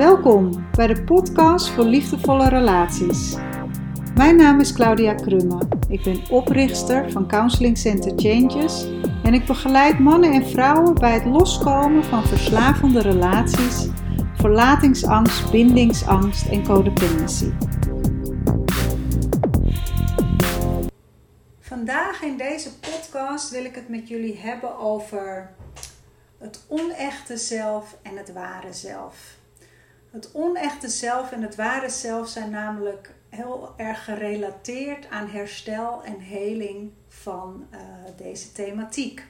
Welkom bij de podcast voor liefdevolle relaties. Mijn naam is Claudia Krumme. Ik ben oprichter van Counseling Center Changes en ik begeleid mannen en vrouwen bij het loskomen van verslavende relaties, verlatingsangst, bindingsangst en codependency. Vandaag in deze podcast wil ik het met jullie hebben over het onechte zelf en het ware zelf. Het onechte zelf en het ware zelf zijn namelijk heel erg gerelateerd aan herstel en heling van uh, deze thematiek.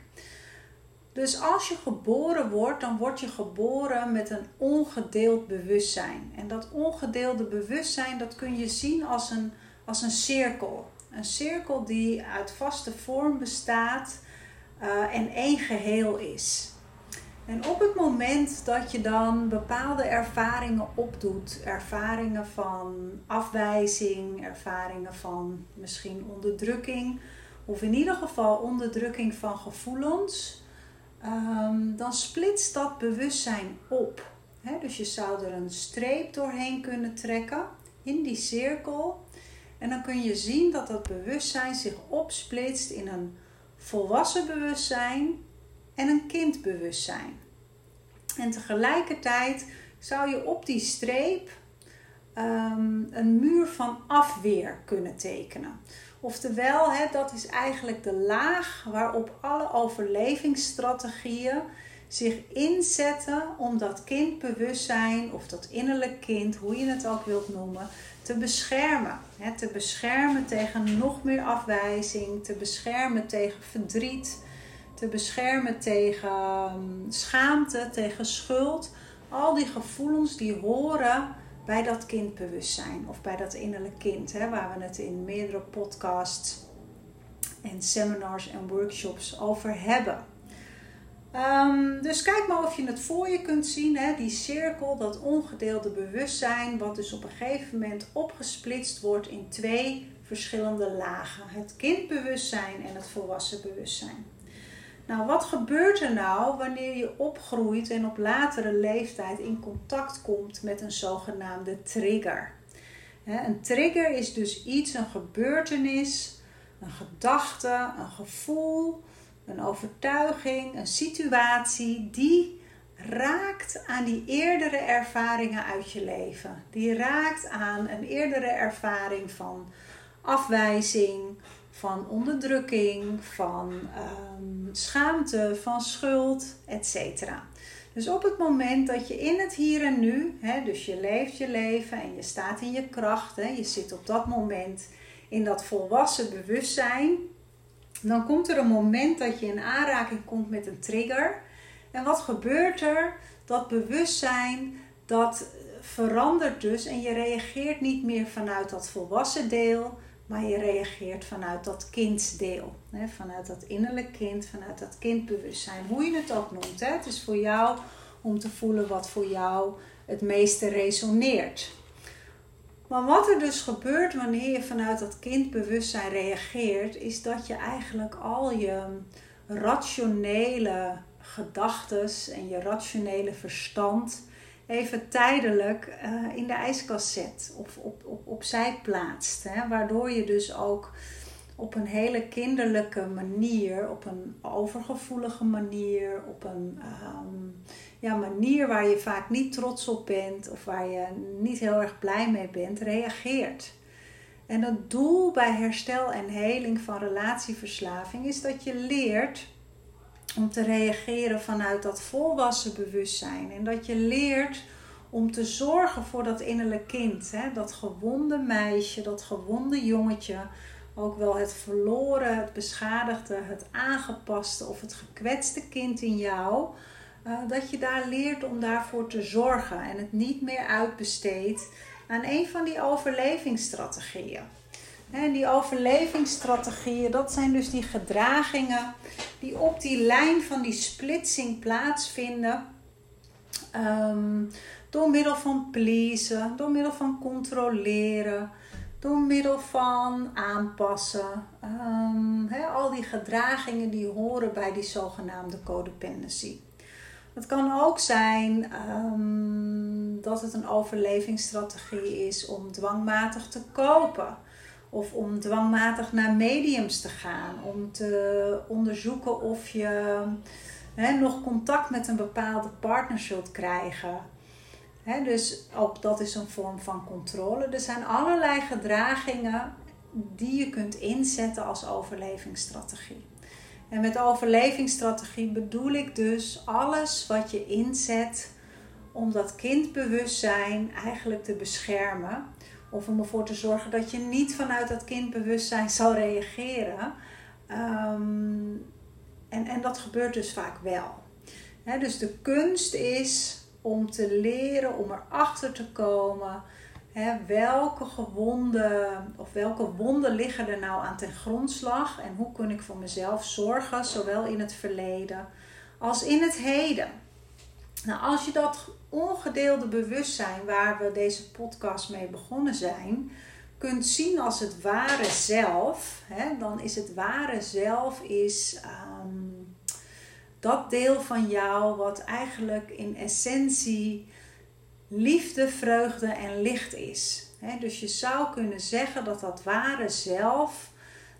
Dus als je geboren wordt, dan word je geboren met een ongedeeld bewustzijn. En dat ongedeelde bewustzijn, dat kun je zien als een, als een cirkel. Een cirkel die uit vaste vorm bestaat uh, en één geheel is. En op het moment dat je dan bepaalde ervaringen opdoet, ervaringen van afwijzing, ervaringen van misschien onderdrukking, of in ieder geval onderdrukking van gevoelens, um, dan splitst dat bewustzijn op. dus je zou er een streep doorheen kunnen trekken in die cirkel. En dan kun je zien dat dat bewustzijn zich opsplitst in een volwassen bewustzijn en een kindbewustzijn. En tegelijkertijd zou je op die streep um, een muur van afweer kunnen tekenen. Oftewel, dat is eigenlijk de laag waarop alle overlevingsstrategieën zich inzetten om dat kindbewustzijn of dat innerlijk kind, hoe je het ook wilt noemen, te beschermen. Hè, te beschermen tegen nog meer afwijzing, te beschermen tegen verdriet, te beschermen tegen ehm, schaamte, tegen schuld. Al die gevoelens die horen bij dat kindbewustzijn of bij dat innerlijk kind, hè, waar we het in meerdere podcasts en seminars en workshops over hebben. Um, dus kijk maar of je het voor je kunt zien, hè, die cirkel, dat ongedeelde bewustzijn, wat dus op een gegeven moment opgesplitst wordt in twee verschillende lagen: het kindbewustzijn en het volwassen bewustzijn. Nou, wat gebeurt er nou wanneer je opgroeit en op latere leeftijd in contact komt met een zogenaamde trigger? Een trigger is dus iets, een gebeurtenis, een gedachte, een gevoel, een overtuiging, een situatie die raakt aan die eerdere ervaringen uit je leven. Die raakt aan een eerdere ervaring van afwijzing, van onderdrukking, van ehm, schaamte, van schuld, etc. Dus op het moment dat je in het hier en nu, hè, dus je leeft je leven en je staat in je kracht, hè, je zit op dat moment in dat volwassen bewustzijn, dan komt er een moment dat je in aanraking komt met een trigger. En wat gebeurt er? Dat bewustzijn, dat verandert dus en je reageert niet meer vanuit dat volwassen deel, maar je reageert vanuit dat kindsdeel. Hè? Vanuit dat innerlijk kind, vanuit dat kindbewustzijn. Hoe je het ook noemt. Hè? Het is voor jou om te voelen wat voor jou het meeste resoneert. Maar wat er dus gebeurt wanneer je vanuit dat kindbewustzijn reageert, is dat je eigenlijk al je rationele gedachten en je rationele verstand even tijdelijk uh, in de ijskast zet of op, op, opzij plaatst. Hè? Waardoor je dus ook op een hele kinderlijke manier, op een overgevoelige manier, op een um, ja, manier waar je vaak niet trots op bent of waar je niet heel erg blij mee bent, reageert. En het doel bij herstel en heling van relatieverslaving is dat je leert om te reageren vanuit dat volwassen bewustzijn. En dat je leert om te zorgen voor dat innerlijk kind. Hè? Dat gewonde meisje, dat gewonde jongetje. Ook wel het verloren, het beschadigde, het aangepaste of het gekwetste kind in jou. Uh, dat je daar leert om daarvoor te zorgen en het niet meer uitbesteedt aan een van die overlevingsstrategieën. En die overlevingsstrategieën, dat zijn dus die gedragingen die op die lijn van die splitsing plaatsvinden. Um, door middel van pleasen, door middel van controleren, door middel van aanpassen. Um, al die gedragingen die horen bij die zogenaamde codependency. Het kan ook zijn um, dat het een overlevingsstrategie is om dwangmatig te kopen. Of om dwangmatig naar mediums te gaan. Om te onderzoeken of je nog contact met een bepaalde partner zult krijgen. dus ook dat is een vorm van controle. Er zijn allerlei gedragingen die je kunt inzetten als overlevingsstrategie. En met overlevingsstrategie bedoel ik dus alles wat je inzet om dat kindbewustzijn eigenlijk te beschermen. Of om ervoor te zorgen dat je niet vanuit dat kindbewustzijn zal reageren. Ehm, en, en dat gebeurt dus vaak wel. dus de kunst is om te leren, om erachter te komen welke gewonden of welke wonden liggen er nou aan ten grondslag en hoe kun ik voor mezelf zorgen, zowel in het verleden als in het heden. Nou, als je dat ongedeelde bewustzijn waar we deze podcast mee begonnen zijn, kunt zien als het ware zelf, hè, dan is het ware zelf is ehm, dat deel van jou wat eigenlijk in essentie liefde, vreugde en licht is. dus je zou kunnen zeggen dat dat ware zelf,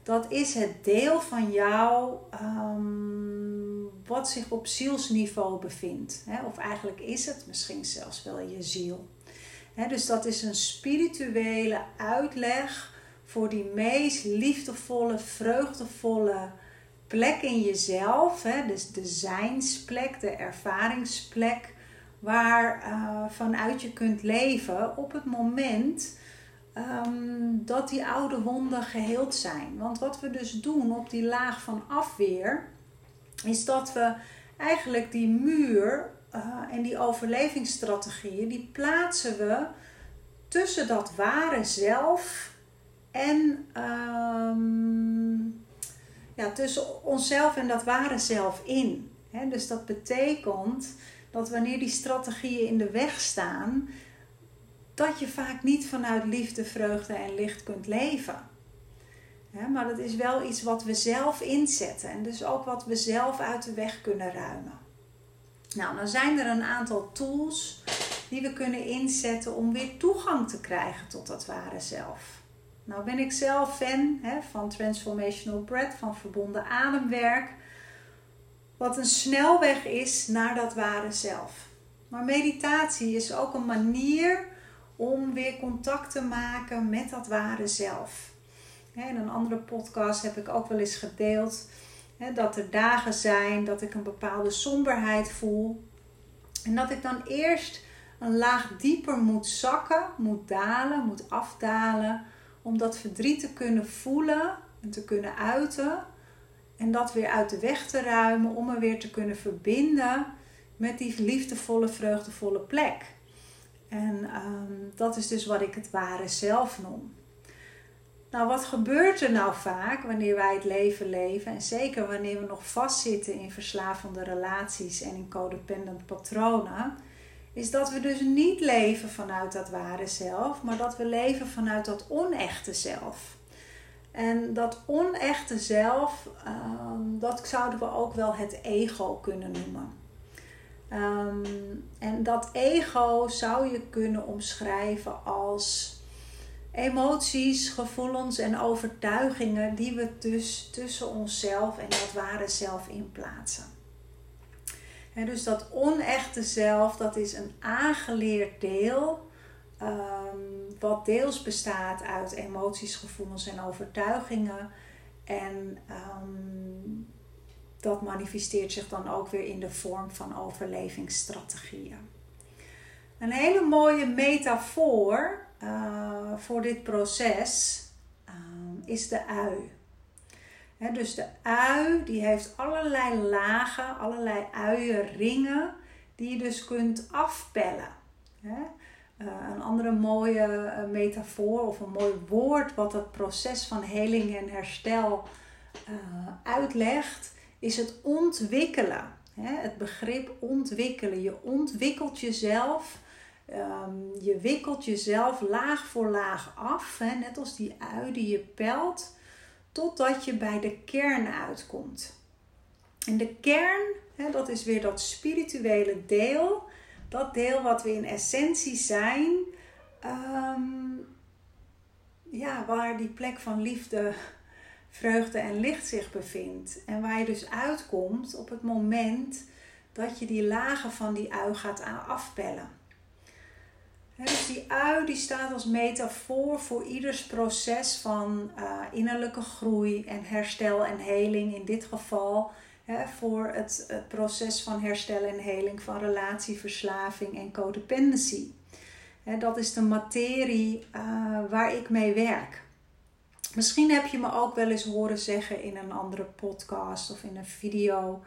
dat is het deel van jou um, wat zich op zielsniveau bevindt. of eigenlijk is het misschien zelfs wel je ziel. dus dat is een spirituele uitleg voor die meest liefdevolle, vreugdevolle plek in jezelf. dus de zijnsplek, de ervaringsplek waar uh, vanuit je kunt leven op het moment ehm, dat die oude wonden geheeld zijn. Want wat we dus doen op die laag van afweer, is dat we eigenlijk die muur uh, en die overlevingsstrategieën, die plaatsen we tussen dat ware zelf en um, ja, tussen onszelf en dat ware zelf in. dus dat betekent dat wanneer die strategieën in de weg staan, dat je vaak niet vanuit liefde, vreugde en licht kunt leven. Maar dat is wel iets wat we zelf inzetten en dus ook wat we zelf uit de weg kunnen ruimen. Nou, dan zijn er een aantal tools die we kunnen inzetten om weer toegang te krijgen tot dat ware zelf. Nou ben ik zelf fan van Transformational Breath, van verbonden ademwerk wat een snelweg is naar dat ware zelf. Maar meditatie is ook een manier om weer contact te maken met dat ware zelf. In een andere podcast heb ik ook wel eens gedeeld dat er dagen zijn dat ik een bepaalde somberheid voel. En dat ik dan eerst een laag dieper moet zakken, moet dalen, moet afdalen. Om dat verdriet te kunnen voelen en te kunnen uiten. En dat weer uit de weg te ruimen om me weer te kunnen verbinden met die liefdevolle, vreugdevolle plek. En ehm, dat is dus wat ik het ware zelf noem. Nou, wat gebeurt er nou vaak wanneer wij het leven leven? En zeker wanneer we nog vastzitten in verslavende relaties en in codependent patronen. Is dat we dus niet leven vanuit dat ware zelf, maar dat we leven vanuit dat onechte zelf. En dat onechte zelf, ehm, dat zouden we ook wel het ego kunnen noemen. Ehm, en dat ego zou je kunnen omschrijven als emoties, gevoelens en overtuigingen die we dus tussen onszelf en dat ware zelf inplaatsen. En dus dat onechte zelf, dat is een aangeleerd deel Ehm, wat deels bestaat uit emoties, gevoelens en overtuigingen. En ehm, dat manifesteert zich dan ook weer in de vorm van overlevingsstrategieën. Een hele mooie metafoor uh, voor dit proces ehm, is de ui. dus de ui die heeft allerlei lagen, allerlei uienringen die je dus kunt afpellen. Eh, een andere mooie uh, metafoor of een mooi woord wat het proces van heling en herstel uitlegt, is het ontwikkelen. Het begrip ontwikkelen. Je ontwikkelt jezelf. Um, je wikkelt jezelf laag voor laag af, hè? net als die ui die je pelt, totdat je bij de kern uitkomt. En de kern, hè, dat is weer dat spirituele deel dat deel wat we in essentie zijn, ehm, ja, waar die plek van liefde, vreugde en licht zich bevindt. En waar je dus uitkomt op het moment dat je die lagen van die ui gaat afpellen. Dus die ui die staat als metafoor voor ieders proces van uh, innerlijke groei en herstel en heling. In dit geval voor het, proces van herstel en heling van relatieverslaving en codependency. dat is de materie uh, waar ik mee werk. Misschien heb je me ook wel eens horen zeggen in een andere podcast of in een video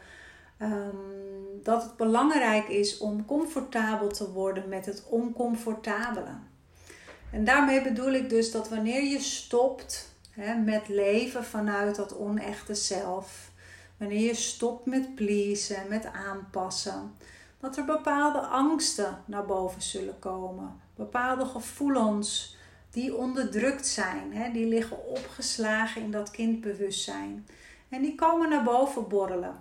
um, dat het belangrijk is om comfortabel te worden met het oncomfortabele. En daarmee bedoel ik dus dat wanneer je stopt hè, met leven vanuit dat onechte zelf, wanneer je stopt met pleasen, met aanpassen, dat er bepaalde angsten naar boven zullen komen, bepaalde gevoelens die onderdrukt zijn, hè, die liggen opgeslagen in dat kindbewustzijn. En die komen naar boven borrelen.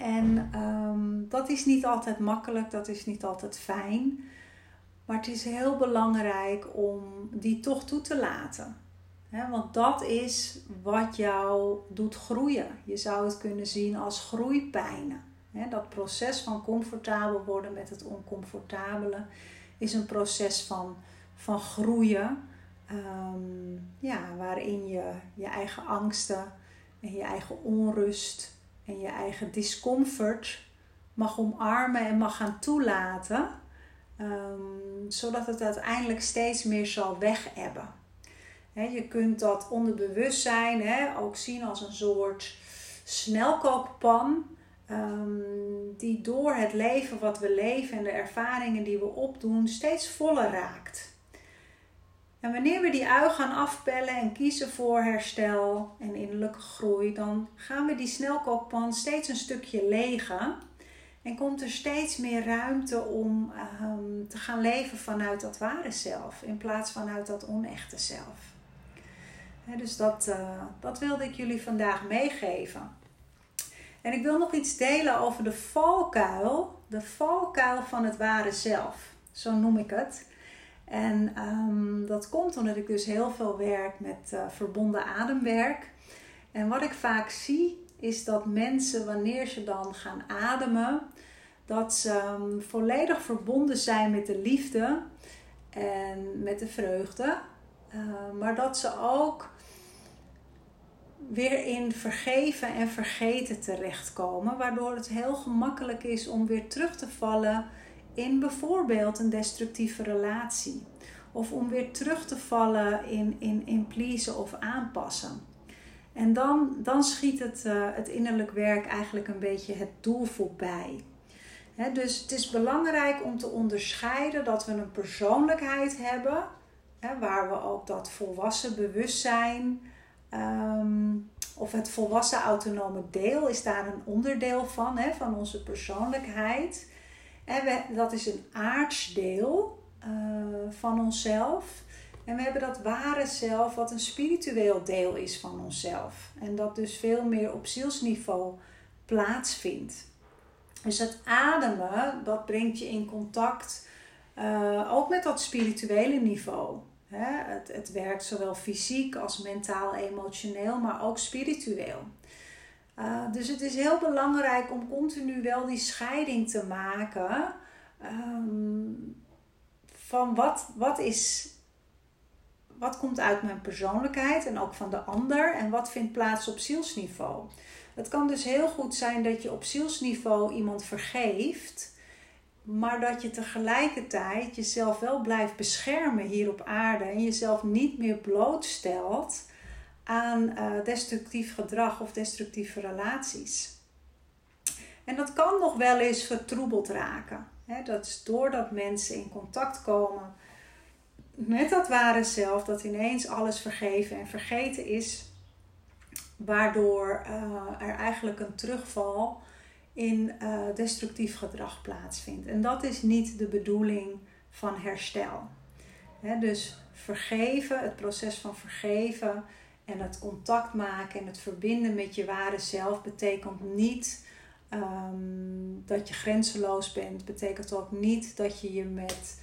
En ehm, dat is niet altijd makkelijk, dat is niet altijd fijn. Maar het is heel belangrijk om die toch toe te laten. want dat is wat jou doet groeien. Je zou het kunnen zien als groeipijnen. dat proces van comfortabel worden met het oncomfortabele is een proces van, van groeien. Ehm, ja, waarin je je eigen angsten en je eigen onrust en je eigen discomfort mag omarmen en mag gaan toelaten, um, zodat het uiteindelijk steeds meer zal wegebben. Je kunt dat onderbewustzijn he, ook zien als een soort snelkookpan. Um, die door het leven wat we leven en de ervaringen die we opdoen steeds voller raakt. En wanneer we die ui gaan afpellen en kiezen voor herstel en innerlijke groei, dan gaan we die snelkookpan steeds een stukje legen. En komt er steeds meer ruimte om ehm, te gaan leven vanuit dat ware zelf, in plaats vanuit dat onechte zelf. dus dat, uh, dat wilde ik jullie vandaag meegeven. En ik wil nog iets delen over de valkuil, de valkuil van het ware zelf. Zo noem ik het. En um, dat komt omdat ik dus heel veel werk met uh, verbonden ademwerk. En wat ik vaak zie is dat mensen wanneer ze dan gaan ademen, dat ze um, volledig verbonden zijn met de liefde en met de vreugde. Uh, maar dat ze ook weer in vergeven en vergeten terechtkomen, waardoor het heel gemakkelijk is om weer terug te vallen in bijvoorbeeld een destructieve relatie. Of om weer terug te vallen in, in, in pleasen of aanpassen. En dan, dan schiet het, uh, het innerlijk werk eigenlijk een beetje het doel voorbij. dus het is belangrijk om te onderscheiden dat we een persoonlijkheid hebben, waar we ook dat volwassen bewustzijn um, of het volwassen autonome deel is daar een onderdeel van, van onze persoonlijkheid. En we, dat is een aardsdeel uh, van onszelf. En we hebben dat ware zelf, wat een spiritueel deel is van onszelf. En dat dus veel meer op zielsniveau plaatsvindt. Dus het ademen, dat brengt je in contact uh, ook met dat spirituele niveau. Het, het werkt zowel fysiek als mentaal, emotioneel, maar ook spiritueel. Uh, dus het is heel belangrijk om continu wel die scheiding te maken um, van wat, wat is. Wat komt uit mijn persoonlijkheid en ook van de ander en wat vindt plaats op zielsniveau? Het kan dus heel goed zijn dat je op zielsniveau iemand vergeeft, maar dat je tegelijkertijd jezelf wel blijft beschermen hier op aarde en jezelf niet meer blootstelt aan uh, destructief gedrag of destructieve relaties. En dat kan nog wel eens vertroebeld raken. dat is doordat mensen in contact komen met dat ware zelf, dat ineens alles vergeven en vergeten is, waardoor uh, er eigenlijk een terugval in uh, destructief gedrag plaatsvindt. En dat is niet de bedoeling van herstel. dus vergeven, het proces van vergeven, en het contact maken en het verbinden met je ware zelf betekent niet Ehm, dat je grenzeloos bent, betekent ook niet dat je je met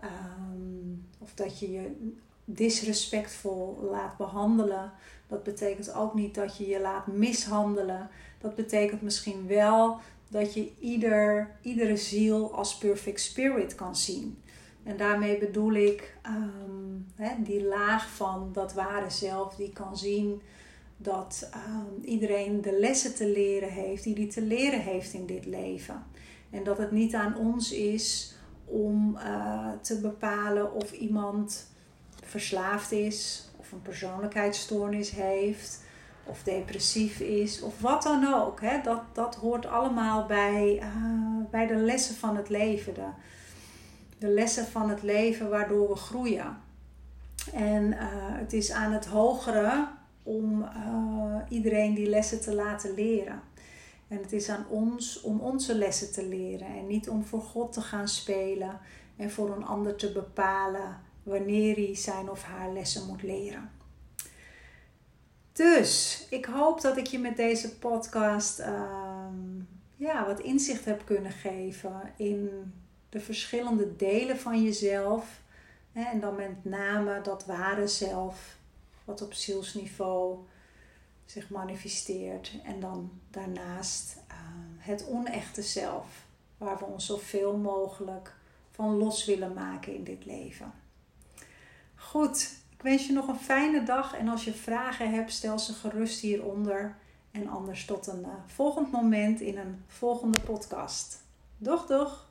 ehm, of dat je je disrespectvol laat behandelen. Dat betekent ook niet dat je je laat mishandelen. Dat betekent misschien wel dat je ieder, iedere ziel als perfect spirit kan zien. En daarmee bedoel ik um, die laag van dat ware zelf, die kan zien dat um, iedereen de lessen te leren heeft die hij te leren heeft in dit leven. En dat het niet aan ons is om uh, te bepalen of iemand verslaafd is, of een persoonlijkheidsstoornis heeft, of depressief is, of wat dan ook. Hè? Dat, dat hoort allemaal bij, uh, bij de lessen van het leven. De, de lessen van het leven waardoor we groeien. En uh, het is aan het hogere om uh, iedereen die lessen te laten leren. En het is aan ons om onze lessen te leren en niet om voor God te gaan spelen en voor een ander te bepalen wanneer hij zijn of haar lessen moet leren. Dus ik hoop dat ik je met deze podcast uh, ja, wat inzicht heb kunnen geven in de verschillende delen van jezelf. Hè, en dan met name dat ware zelf, wat op zielsniveau zich manifesteert. En dan daarnaast uh, het onechte zelf, waar we ons zoveel mogelijk van los willen maken in dit leven. Goed, ik wens je nog een fijne dag en als je vragen hebt, stel ze gerust hieronder. En anders tot een uh, volgend moment in een volgende podcast. Doeg, doeg!